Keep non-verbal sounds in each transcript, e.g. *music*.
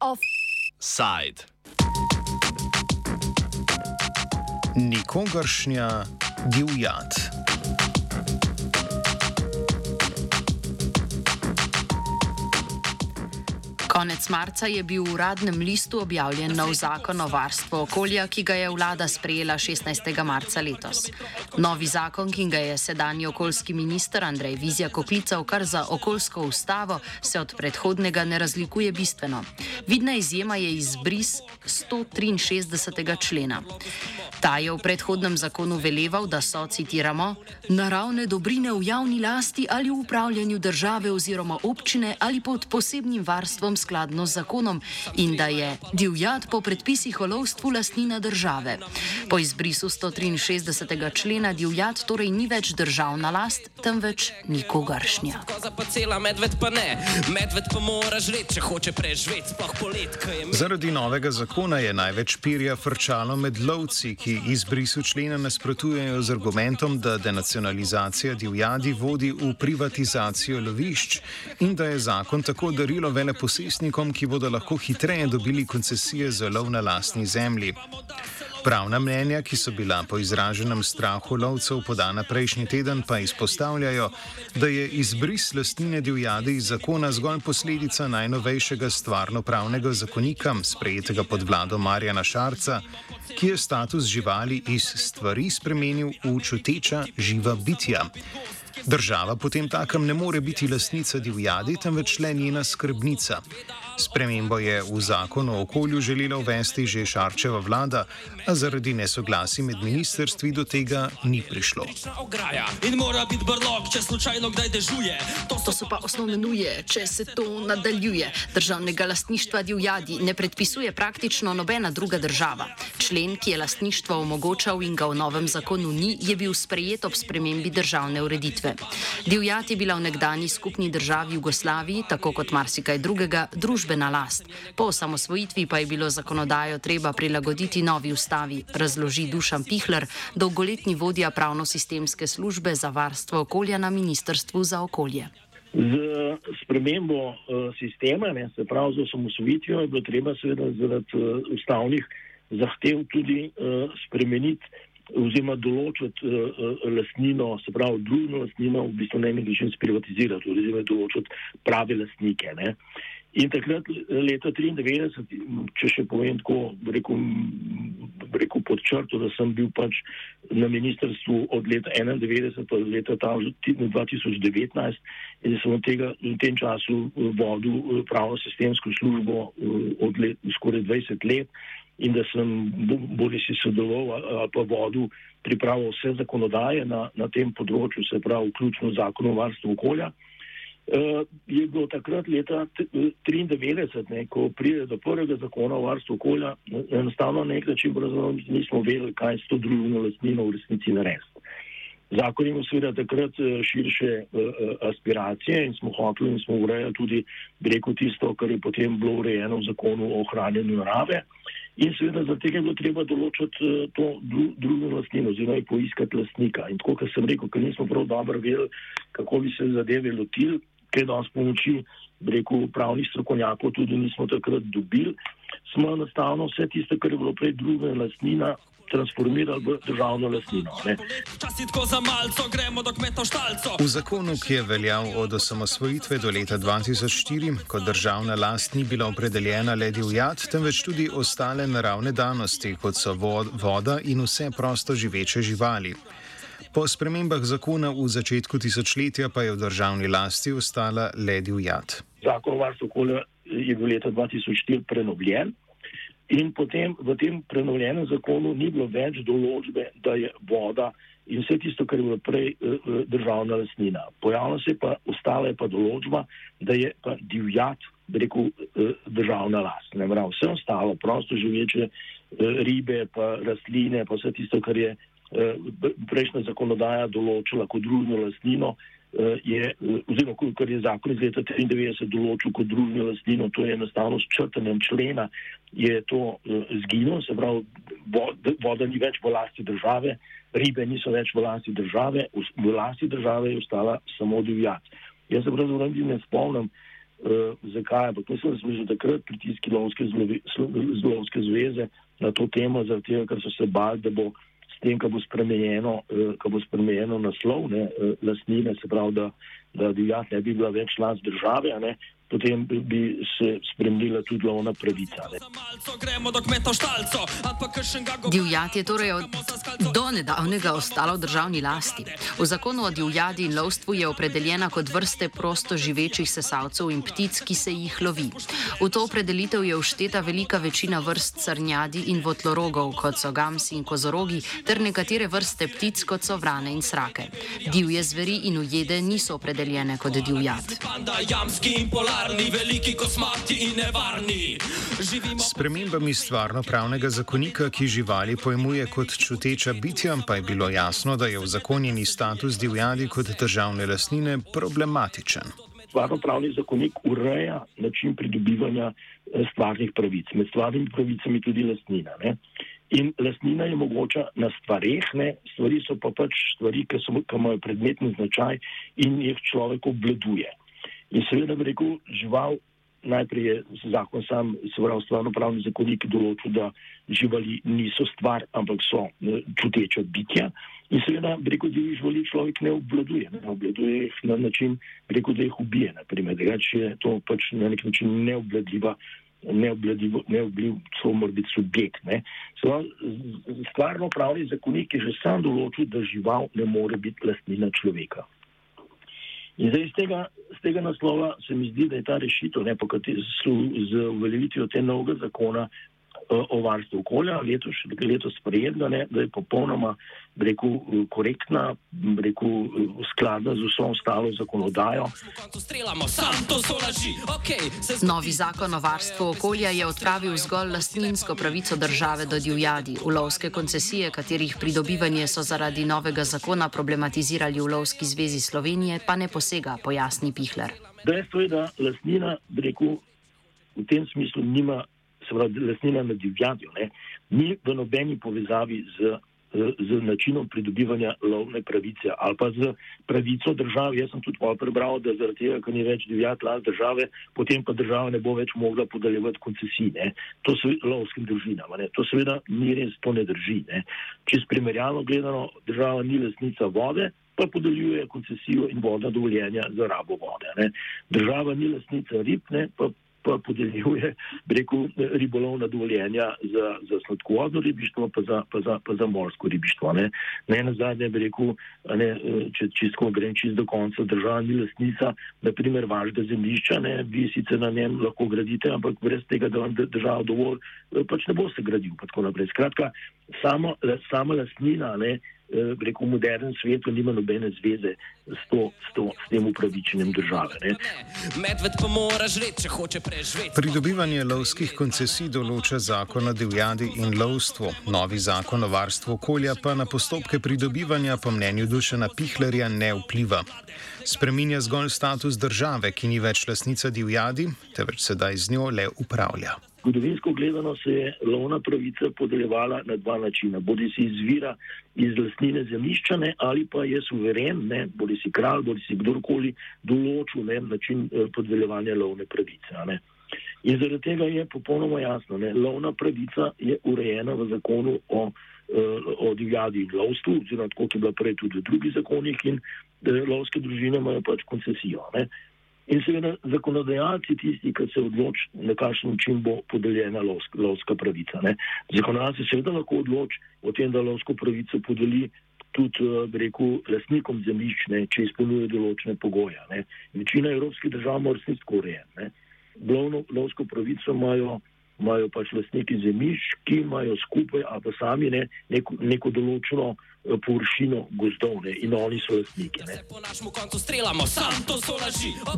Offside. Nikogaršnja divjad. Konec marca je bil v uradnem listu objavljen nov zakon o varstvu okolja, ki ga je vlada sprejela 16. marca letos. Novi zakon, ki ga je sedanji okoljski minister Andrej Vizjak oklical kar za okoljsko ustavo, se od predhodnega ne razlikuje bistveno. Vidna izjema je izbris 163. člena. Ta je v predhodnem zakonu veleval, da so, citiramo, naravne dobrine v javni lasti ali v upravljanju države oziroma občine ali pod posebnim varstvom skladno z zakonom in da je divjad po predpisih o lovstvu lastnina države. Po izbrisu 163. člena divjad torej ni več državna last, temveč nikogaršnja. Zaradi novega zakona je največ pirja frčalo med lovci, ki izbrisu člena nasprotujejo z argumentom, da denacionalizacija divjadi vodi v privatizacijo lovišč in da je zakon tako darilo veleposestnikom, ki bodo lahko hitreje dobili koncesije za lov na lastni zemlji. Pravna mnenja, ki so bila po izraženem strahu lovcev podana prejšnji teden, pa izpostavljajo, da je izbris lastnine divjadi iz zakona zgolj posledica najnovejšega stvarno-pravnega zakonika, sprejetega pod vlado Marjana Šarca, ki je status živali iz stvari spremenil v čuteča živa bitja. Država potem takem ne more biti lastnica divjadi, temveč le njena skrbnica. Spremembo je v zakon o okolju želela uvesti že Šarčeva vlada, a zaradi nesoglasij med ministrstvi do tega ni prišlo. To so pa osnovne nuje, če se to nadaljuje. Državnega lastništva divjadi ne predpisuje praktično nobena druga država. Člen, ki je lastništvo omogočal in ga v novem zakonu ni, je bil sprejet ob spremembi državne ureditve. Divjad je bila v nekdani skupni državi Jugoslaviji, tako kot marsikaj drugega, družbena last. Po osamosvojitvi pa je bilo zakonodajo treba prilagoditi novi ustavi, razloži Dušan Pihler, dolgoletni vodja pravno-sistemske službe za varstvo okolja na Ministrstvu za okolje. Z spremembo uh, sistema, ne, se pravi z osamosvojitvijo, je bilo treba seveda zaradi uh, ustavnih zahtev tudi uh, spremeniti oziroma določiti uh, lastnino, se pravi družno lastnino, v bistvu ne nekaj še sprivatizirati, oziroma določiti prave lastnike. Ne. In takrat, leta 1993, če še povem tako, rekel, rekel pod črto, da sem bil pač na ministrstvu od leta 1991 do leta 2019 in sem od tega v tem času vodil pravno sistemsko službo od let, skoraj 20 let in da sem bodi si sodeloval ali pa vodil pripravo vse zakonodaje na, na tem področju, se pravi vključno zakon o varstvu okolja. Uh, je bilo takrat leta 1993, ko pride do prvega zakona o varstvu okolja, enostavno na nek način nismo vedeli, kaj s to družbeno lastnino v resnici narediti. Zakon ima seveda takrat eh, širše uh, aspiracije in smo hoteli in smo urejali tudi preko tisto, kar je potem bilo urejeno v zakonu o ohranjanju narave. In seveda za tega je bilo treba določiti uh, to dru, drugo lastnino oziroma poiskati lastnika. In tako, kot sem rekel, ker nismo prav dobro vedeli, kako bi se zadeve lotili, kaj danes pomoči, rekel, pravnih strokovnjakov tudi nismo takrat dobili, smo enostavno vse tisto, kar je bilo prej druga lastnina, transformirali v državno lastnino. V zakonu, ki je veljal od osamosvojitve do leta 2004, ko državna last ni bila opredeljena le divjad, temveč tudi ostale naravne danosti, kot so voda in vse prosto živeče živali. Po spremembah zakona v začetku tisočletja pa je v državni lasti ostala le divjad. Zakon o varstvu okolja je bil leta 2004 prenovljen in potem v tem prenovljenem zakonu ni bilo več določbe, da je voda in vse tisto, kar je bilo prej eh, eh, državna lastnina. Pojavila se je pa, ostala je pa določba, da je pa divjad, rekel, eh, državna last. Ne prav, vse ostalo, prosto živeče ribe, pa rastline, pa vse tisto, kar je prejšnja zakonodaja določila kot družno lastnino, je, oziroma kar je zakon iz leta 1993 določil kot družno lastnino, to je enostavno s črtanjem člena, je to zginilo, se pravi, voda ni več v lasti države, ribe niso več v lasti države, v lasti države je ostala samo divjad. Jaz se pravzaprav ne spomnim, uh, zakaj, ampak mislim, da smo že takrat pritiski Lovske zveze na to temo, zaradi tega, ker so se bali, da bo s tem, ko bo spremenjeno, uh, ko bo spremenjeno naslov, ne, uh, lastnine, se pravi, da, da divjad ne bi bila več last države, ne, potem bi se spremljala tudi lovna pravica. Divjad je torej od, do nedavnega ostala v državni lasti. V zakonu o divjadi in lovstvu je opredeljena kot vrste prosto živečih sesalcev in ptic, ki se jih lovi. V to opredelitev je ušteta velika večina vrst srnjadi in votlorogov, kot so gamsi in kozorogi, ter nekatere vrste ptic, kot so vrane in srake. Divje zveri in ujede niso opredeljene kot divjad nevarni, veliki kosmati in nevarni. S premembami stvarno-pravnega zakonika, ki živali pojmuje kot čuteča bitja, pa je bilo jasno, da je v zakonjeni status divjadi kot državne lasnine problematičen. Stvarno-pravni zakonik ureja način pridobivanja eh, stvarnih pravic. Med stvarnimi pravicami tudi lastnina. Ne? In lastnina je mogoča na stvareh, ne? stvari so pa pač stvari, ki, so, ki imajo predmetni značaj in jih človek obvladuje. In seveda, bi rekel, žival, najprej je zakon sam, se pravi, stvarno pravni zakonik določil, da živali niso stvar, ampak so ne, čuteča bitja. In seveda, bi rekel, da jih živali človek ne obvladuje, ne obvladuje jih na način, bi rekel, da jih ubije, naprimer, da je to pač na nek način neobvladljiva. Neobljiv, to mora biti subjekt. Stvarno pravni zakonik je že sam določil, da žival ne more biti lastnina človeka. In zdaj iz tega, iz tega naslova se mi zdi, da je ta rešitev, ne pa kot z uveljavitvijo te novega zakona, o varstvu okolja, letos, letos sprejedla, ne, da je popolnoma rekel, korektna, rekel, skladna z vso ostalo zakonodajo. Novi zakon o varstvu okolja je odpravil zgolj lastninsko pravico države do divjadi. Ulovske koncesije, katerih pridobivanje so zaradi novega zakona problematizirali v Lovski zvezi Slovenije, pa ne posega, pojasni Pihler. Dejstvo je, da lastnina, rekel, v tem smislu nima se pravi, lastnina nad divjadjo, ne, ni v nobeni povezavi z, z načinom pridobivanja lovne pravice ali pa z pravico države. Jaz sem tudi prebral, da zaradi tega, ker ni več divjad last države, potem pa država ne bo več mogla podeljevati koncesij. To so lovskim družinam. Ne. To seveda ni res, to ne drži. Ne. Če s primerjalno gledano, država ni lastnica vode. Pa podeljuje koncesijo in vodna dovoljenja za rabo vode. Ne. Država ni lastnica rib, ne, pa pa podeljuje rekel, ribolovna dovoljenja za, za sladkovodno ribištvo, pa za, pa za, pa za morsko ribištvo. Ne, ne na zadnje bi rekel, ne, če čisto grem čist do konca, država ni lasnica, naprimer vašega zemljišča, ne, vi sicer na njem lahko gradite, ampak brez tega, da vam država dovolj, pač ne bo se gradil. Skratka, samo, sama lasnina, ne, Eh, rekel, v modernem svetu nima nobene zveze s, to, s, to, s tem upravičenjem države. Pridobivanje lovskih koncesij določa zakon o divjadi in lovstvu. Novi zakon o varstvu okolja pa na postopke pridobivanja po mnenju Dušana Pihlerja ne vpliva. Spreminja zgolj status države, ki ni več lasnica divjadi, temveč sedaj z njo le upravlja. Zgodovinsko gledano se je lovna pravica podeljevala na dva načina. Bodi si izvira iz lastnine zemljiščane ali pa je suveren, ne, bodi si kralj, bodi si kdorkoli določil ne, način eh, podeljevanja lovne pravice. Ne. In zaradi tega je popolnoma jasno, da lovna pravica je urejena v zakonu o, eh, o divjadi in lovstvu, oziroma tako je bila prej tudi v drugih zakonih in eh, lovske družine imajo pač koncesijo. Ne. In seveda zakonodajalci tisti, ki se odloči, na kakšen način bo podeljena lovska, lovska pravica. Zakonodajalci seveda lahko odloči o tem, da lovsko pravico podeli tudi, eh, rekel, lasnikom zemljišč, če izpolnjuje določene pogoje. Ne. Večina evropskih držav mora resnici tako urejati. Lovno, lovsko pravico imajo imajo pač lastniki zemljišč, ki imajo skupaj, a pa sami ne, neko, neko določeno eh, površino gozdov ne, in oni so lastniki.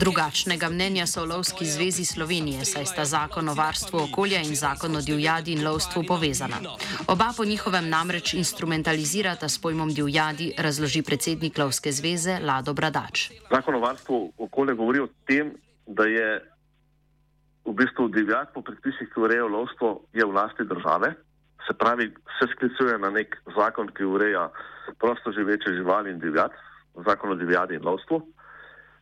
Drugačnega mnenja so v Lovski zvezi Slovenije, saj sta zakon o varstvu okolja in zakon o divjadi in lovstvu povezana. Oba po njihovem namreč instrumentalizirata s pojmom divjadi, razloži predsednik Lovske zveze Lado Bradač. Zakon o varstvu okolja govori o tem, da je v bistvu divjad po predpisih, ki urejajo lovstvo, je v lasti države. Se pravi, se sklicuje na nek zakon, ki ureja prosto živeče živali in divjad, zakon o divjadi in lovstvu.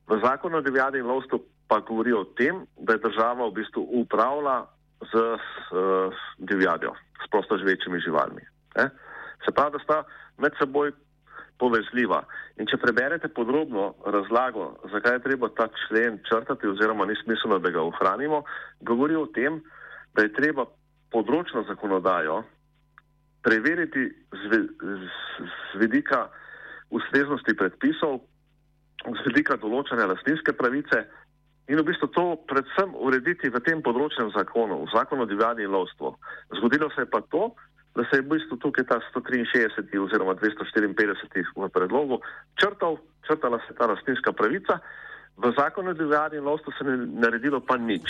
V zakonu o divjadi in lovstvu pa govori o tem, da je država v bistvu upravlja z uh, divjadjo, s prosto živečimi živalmi. Ne? Se pravi, da sta med seboj povezljiva. In če preberete podrobno razlago, zakaj je treba ta člen črtati oziroma ni smiselno, da ga ohranimo, govori o tem, da je treba področno zakonodajo preveriti z, z, z vidika ustreznosti predpisov, z vidika določanja lastninske pravice in v bistvu to predvsem urediti v tem področnem zakonu, v zakonu o divjadi in lovstvu. Zgodilo se je pa to, da se je v bistvu tukaj ta 163 oziroma 254 v predlogu črtal, črtala se ta lastninska pravica. V zakonu o divjadi in lovstvu se ni naredilo pa nič.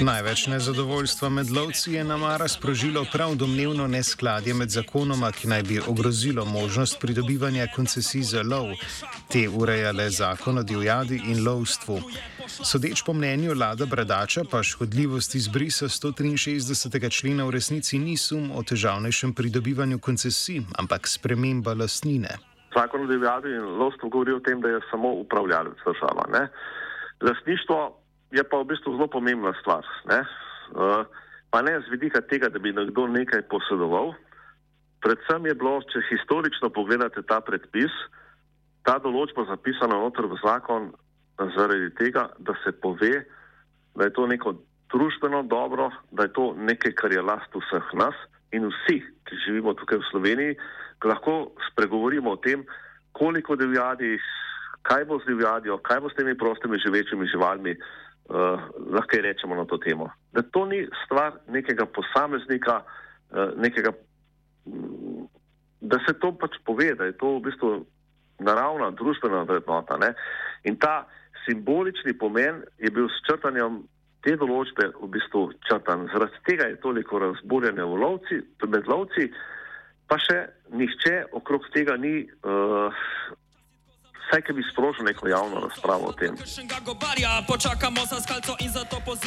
Največ nezadovoljstva med lovci je namara sprožilo prav domnevno neskladje med zakonoma, ki naj bi ogrozilo možnost pridobivanja koncesij za lov. Te urejale zakon o divjadi in lovstvu. Sodeč po mnenju Lada Bradača, pa škodljivost izbrisa 163. člena v resnici ni sum o težavnejšem pridobivanju koncesij, ampak sprememba lastnine. Zakon o divjadi in lovstvu govori o tem, da je samo upravljalec država. Ne? Lastništvo je pa v bistvu zelo pomembna stvar. Ne? Uh, pa ne z vidika tega, da bi nekdo nekaj posedoval. Predvsem je bilo, če historično pogledate ta predpis, ta določba zapisana noter v zakon, zaradi tega, da se pove, da je to neko družbeno dobro, da je to nekaj, kar je last vseh nas in vsi, ki živimo tukaj v Sloveniji, lahko spregovorimo o tem, koliko divjadi, kaj bo z divjadjo, kaj bo s temi prostimi živečimi živalmi, uh, lahko rečemo na to temo. Da to ni stvar nekega posameznika, uh, nekega, da se to pač pove, da je to v bistvu naravna družbena vrednota. Ne? In ta simbolični pomen je bil s črtanjem te določbe v bistvu črtan. Zaradi tega je toliko razburjenja v lovci, med lovci, pa še nihče okrog tega ni uh, vsaj, ki bi sprožil neko javno razpravo o tem.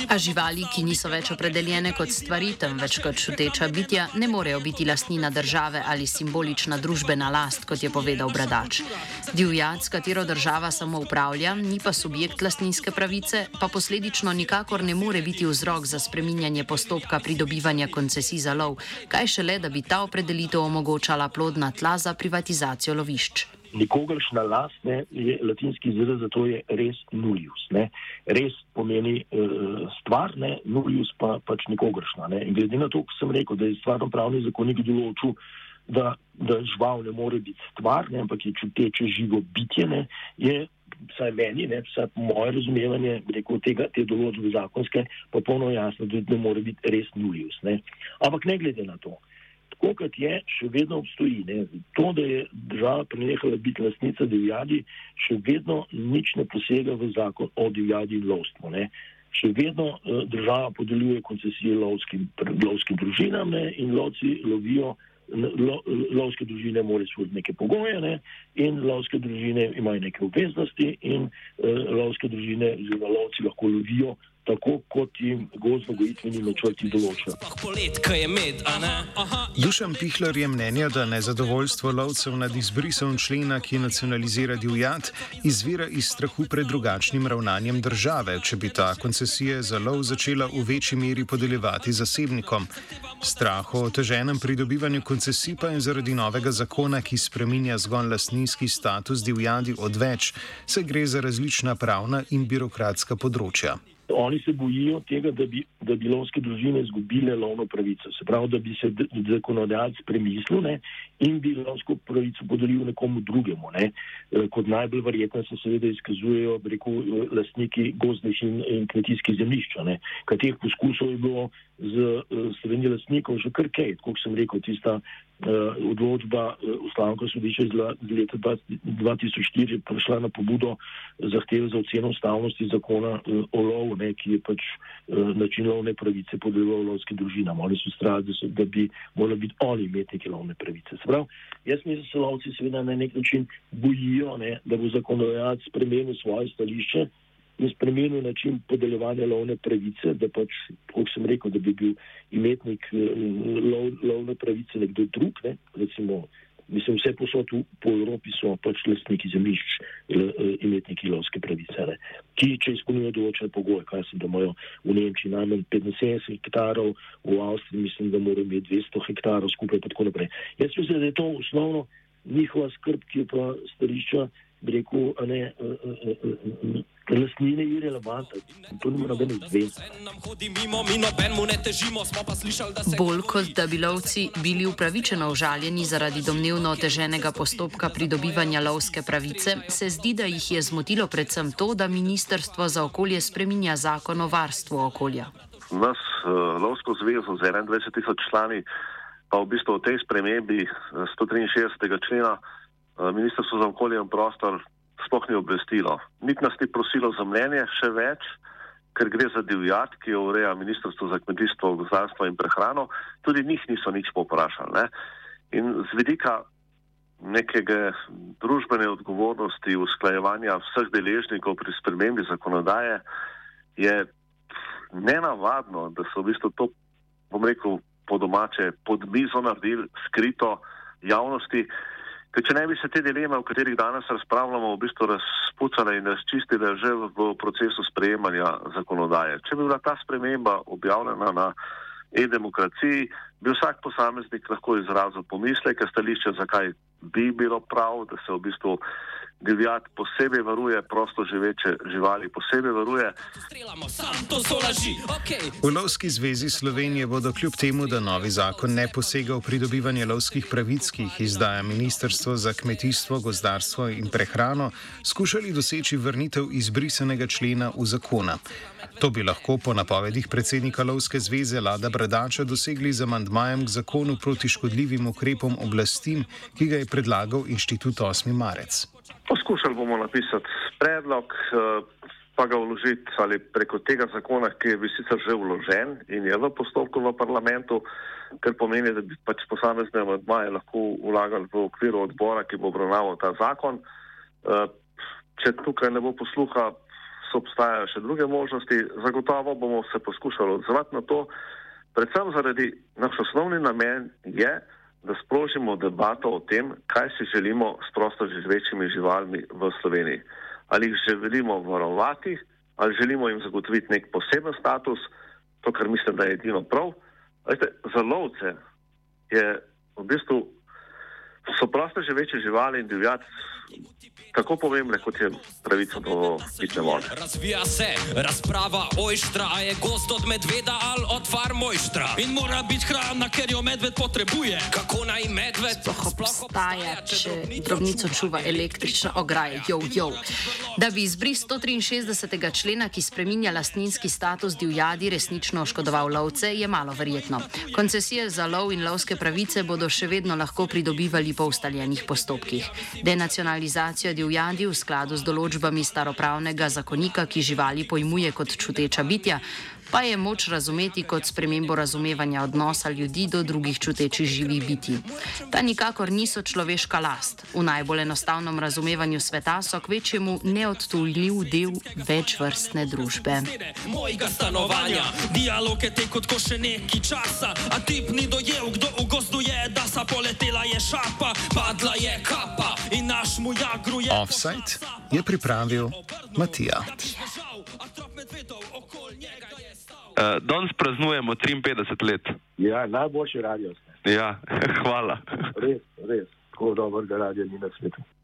A živali, ki niso več opredeljene kot stvari, temveč kot čuteča bitja, ne morejo biti lastnina države ali simbolična družbena last, kot je povedal Bradač. Divjad, s katero država samo upravlja, ni pa subjekt lastninske pravice, pa posledično nikakor ne more biti vzrok za spreminjanje postopka pridobivanja koncesij za lov, kaj šele, da bi ta opredelitev omogočala plodna tla za privatizacijo lovišč nikogaršna last, ne, je latinski izraz za to je res nulius. Ne. Res pomeni uh, stvar, ne, nulius pa pač nikogaršna. Ne. In glede na to, ko sem rekel, da je stvarno pravni zakonik določil, da, da žival ne more biti stvar, ne, ampak je čuteče živo bitje, ne, je. Vsaj meni, ne, vsaj moje razumevanje rekel, tega, te določbe zakonske, popolnoma jasno, da ne more biti res nulius. Ne. Ampak ne glede na to, tako kot je, še vedno obstoji. Ne. To, da je država prenehala biti lasnica divjadi, še vedno nič ne posega v zakon o divjadi in lovstvu. Ne. Še vedno uh, država podeljuje koncesije lovskim, lovskim družinam ne, in lovci lovijo. Lo, lovske družine morajo izpolniti neke pogoje ne, in lovske družine imajo neke obveznosti in uh, lovske družine oziroma lovci lahko lovijo tako kot jim gozdno-gojitveni načrti določajo. Dušan Pihler je mnenja, da nezadovoljstvo lovcev nad izbrisom člena, ki nacionalizira divjad, izvira iz strahu pred drugačnim ravnanjem države, če bi ta koncesije za lov začela v večji meri podeljevati zasebnikom. Strah o oteženem pridobivanju koncesij pa je zaradi novega zakona, ki spreminja zgolj lastninski status divjadi odveč, saj gre za različna pravna in birokratska področja. Oni se bojijo tega, da bi, da bi lovske družine izgubile lovno pravico. Se pravi, da bi se zakonodajalec premislil ne, in bi lovsko pravico podelil nekomu drugemu. Ne. E, kot najbolj verjetno se seveda izkazujejo rekel, lastniki gozdnih in, in kmetijskih zemljišč. Katerih poskusov je bilo z e, strani lastnikov že kar kaj, kot sem rekel, tista odločba uh, ustavnega sodišča iz leta 2004 prišla na pobudo zahteve za oceno ustavnosti zakona uh, o lovu, ne, ki je pač uh, način lovne pravice podelil lovskim družinam. Oni so strali, da, da bi morali biti oni imetniki lovne pravice. Sprav, jaz mislim, da se lovci seveda na nek način bojijo, ne, da bo zakonodajalec spremenil svoje stališče in spremenil način podeljevanja lovne pravice, da pač, kot sem rekel, da bi bil imetnik eh, lov, lovne pravice nekdo drug, ne, recimo, mislim, vse posod po Evropi so pač lastniki zemljišč, eh, imetniki lovske pravice, ne, ki, če izpolnjujejo določene pogoje, kaj sem, da imajo v Nemčiji najmanj 75 hektarov, v Avstriji mislim, da morajo imeti 200 hektarov skupaj in tako naprej. Jaz mislim, da je to osnovno njihova skrb, ki je pa stališča, bi rekel, ne, lastnine je relevantna. To nima nobene zveze. Bolj kot da bi lovci bili upravičeno užaljeni zaradi domnevno oteženega postopka pridobivanja lovske pravice, se zdi, da jih je zmotilo predvsem to, da Ministrstvo za okolje spreminja zakon o varstvu okolja. Nas, uh, Lovsko zvezo z 21 tisoč člani, pa v bistvu v tej spremembi 163. člena uh, Ministrstvo za okolje in prostor sploh ni obvestilo. Nik nas ni prosilo za mnenje, še več, ker gre za divjad, ki jo ureja Ministrstvo za kmetijstvo, gozdarstvo in prehrano, tudi njih niso nič poprašali. Ne? In z vidika nekega družbene odgovornosti, usklajevanja vseh deležnikov pri spremembi zakonodaje, je nenavadno, da so v bistvu to, bom rekel, po domače pod mizo naredili, skrito javnosti. Ker če ne bi se te dileme, o katerih danes razpravljamo, v bistvu razpucale in razčistile že v procesu sprejemanja zakonodaje. Če bi bila ta sprememba objavljena na e-demokraciji, bi vsak posameznik lahko izrazil pomisleke, stališče, zakaj bi bilo prav, da se v bistvu divjad posebej varuje, prosto živeče živali posebej varuje. V Lovski zvezi Slovenije bodo kljub temu, da novi zakon ne posega v pridobivanje lovskih pravic, ki jih izdaja Ministrstvo za kmetijstvo, gozdarstvo in prehrano, skušali doseči vrnitev izbrisanega člena v zakona. To bi lahko po napovedih predsednika Lovske zveze Lada Bradača dosegli z amandmajem k zakonu proti škodljivim ukrepom oblastim, ki ga je predlagal inštitut 8. marec. Poskušali bomo napisati predlog, eh, pa ga vložiti ali preko tega zakona, ki je sicer že vložen in je v postopku v parlamentu, kar pomeni, da bi pač posamezne amadmaje lahko vlagali v okviru odbora, ki bo obravnaval ta zakon. Eh, če tukaj ne bo posluha, so obstajajo še druge možnosti. Zagotovo bomo se poskušali odzvati na to, predvsem zaradi naš osnovni namen je, da sprožimo debato o tem, kaj si želimo s prosto živečimi živalmi v Sloveniji. Ali jih želimo varovati, ali želimo jim zagotoviti nek poseben status, to, kar mislim, da je edino prav. Veste, za lovce je v bistvu so prosto živeče živali in divjad tako pomembne, kot je pravica do pitne vode. Razvija se razprava ojštra, a je gost od medveda ali od farmojštra. In mora biti hrana, ker jo medved potrebuje. Kako naj medved sploh obstaja, če drobnico čuva električna ograja, jo, jo. Da bi izbris 163. člena, ki spreminja lastninski status divjadi, resnično oškodoval lovce, je malo verjetno. Koncesije za lov in lovske pravice bodo še vedno lahko pridobivali po ustaljenih postopkih. Denacionalizacija divjadi v skladu z določbami staropravnega zakonika, ki živali pojmuje kot čuteča bitja, pa je moč razumeti kot spremembo razumevanja odnosa ljudi do drugih čutečih živih biti. Ta nikakor niso človeška last. V najbolj enostavnem razumevanju sveta so k večjemu neodtujljiv del večvrstne družbe. Mojega stanovanja, dialog je tekel kot še neki časa, a tip ni dojel, kdo v gozdu je, da sa poletela je šapa, padla je kapa in naš mu jagru je. Offside je pripravil Matija. Uh, danes praznujemo 53 let. Ja, najboljši radio. Ja, *laughs* hvala. Res, res, tako dobrega radio ni na svetu.